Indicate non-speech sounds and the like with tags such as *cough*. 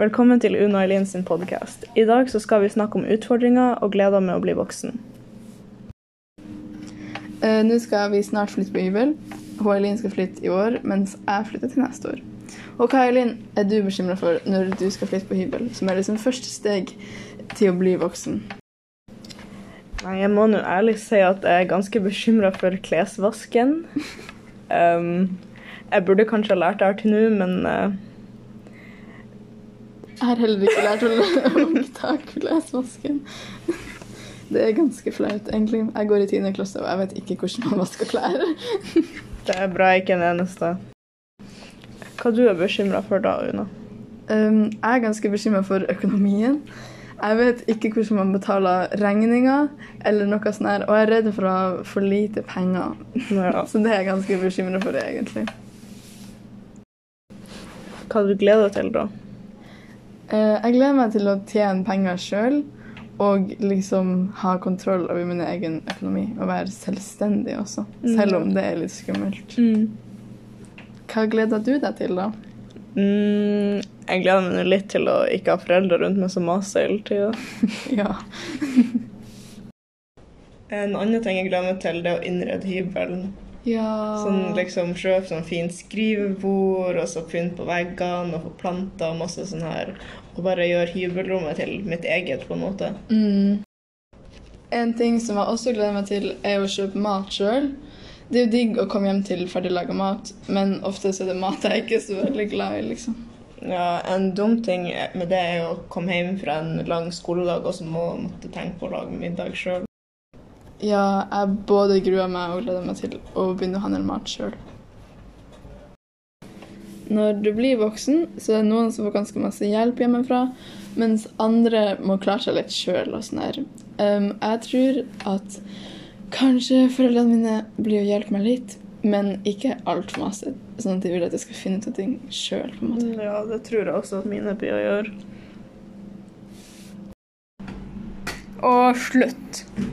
Velkommen til Una Eileen sin podkast. I dag så skal vi snakke om utfordringer og gleder med å bli voksen. Uh, Nå skal vi snart flytte på hybel. Hun skal flytte i år, mens jeg flytter til neste år. Og hva Eileen, er du bekymra for når du skal flytte på hybel, som er liksom første steg til å bli voksen? Nei, jeg må nå ærlig si at jeg er ganske bekymra for klesvasken. Um, jeg burde kanskje ha lært det her til nå, men uh, Jeg har heller ikke lært å *laughs* ta klesvasken. Det er ganske flaut, egentlig. Jeg går i tiende klasse, og jeg vet ikke hvordan man vasker klær. det er bra jeg ikke er den eneste. Hva du er bekymra for da, Una? Um, jeg er ganske bekymra for økonomien. Jeg vet ikke hvordan man betaler regninger, eller noe sånt her, og jeg er redd for å ha for lite penger. Ja. *laughs* Så det er jeg ganske bekymra for, egentlig. Hva du gleder deg til da? Eh, Jeg gleder meg til å tjene penger sjøl og liksom ha kontroll over min egen økonomi. Og være selvstendig også, selv om det er litt skummelt. Hva gleder du deg til, da? Mm, jeg gleder meg litt til å ikke ha foreldre rundt meg som maser hele tida. *laughs* Ja. En annen ting jeg gleder meg til, det er å innrede hybelen. ja. Sånn liksom Kjøpe sånn fint skrivebord, og så pynt på veggene og få planter og masse sånn her. Og bare gjøre hybelrommet til mitt eget, på en måte. Mm. En ting som jeg også gleder meg til, er å kjøpe mat sjøl. Det er jo digg å komme hjem til ferdiglaga mat, men ofte så er det mat jeg ikke er så veldig glad i, liksom. Ja, En dum ting med det er å komme hjem fra en lang skoledag og så må måtte tenke på å lage middag sjøl. Ja, jeg både gruer meg og gleder meg til å begynne å handle mat sjøl. Når du blir voksen, så er det noen som får ganske masse hjelp hjemmefra, mens andre må klare seg litt sjøl og sånn her. Um, jeg tror at kanskje foreldrene mine blir å hjelpe meg litt, men ikke altfor masse. Sånn at de vil at jeg skal finne ut av ting sjøl, på en måte. Ja, det tror jeg også at mine blir å gjøre. Og slutt.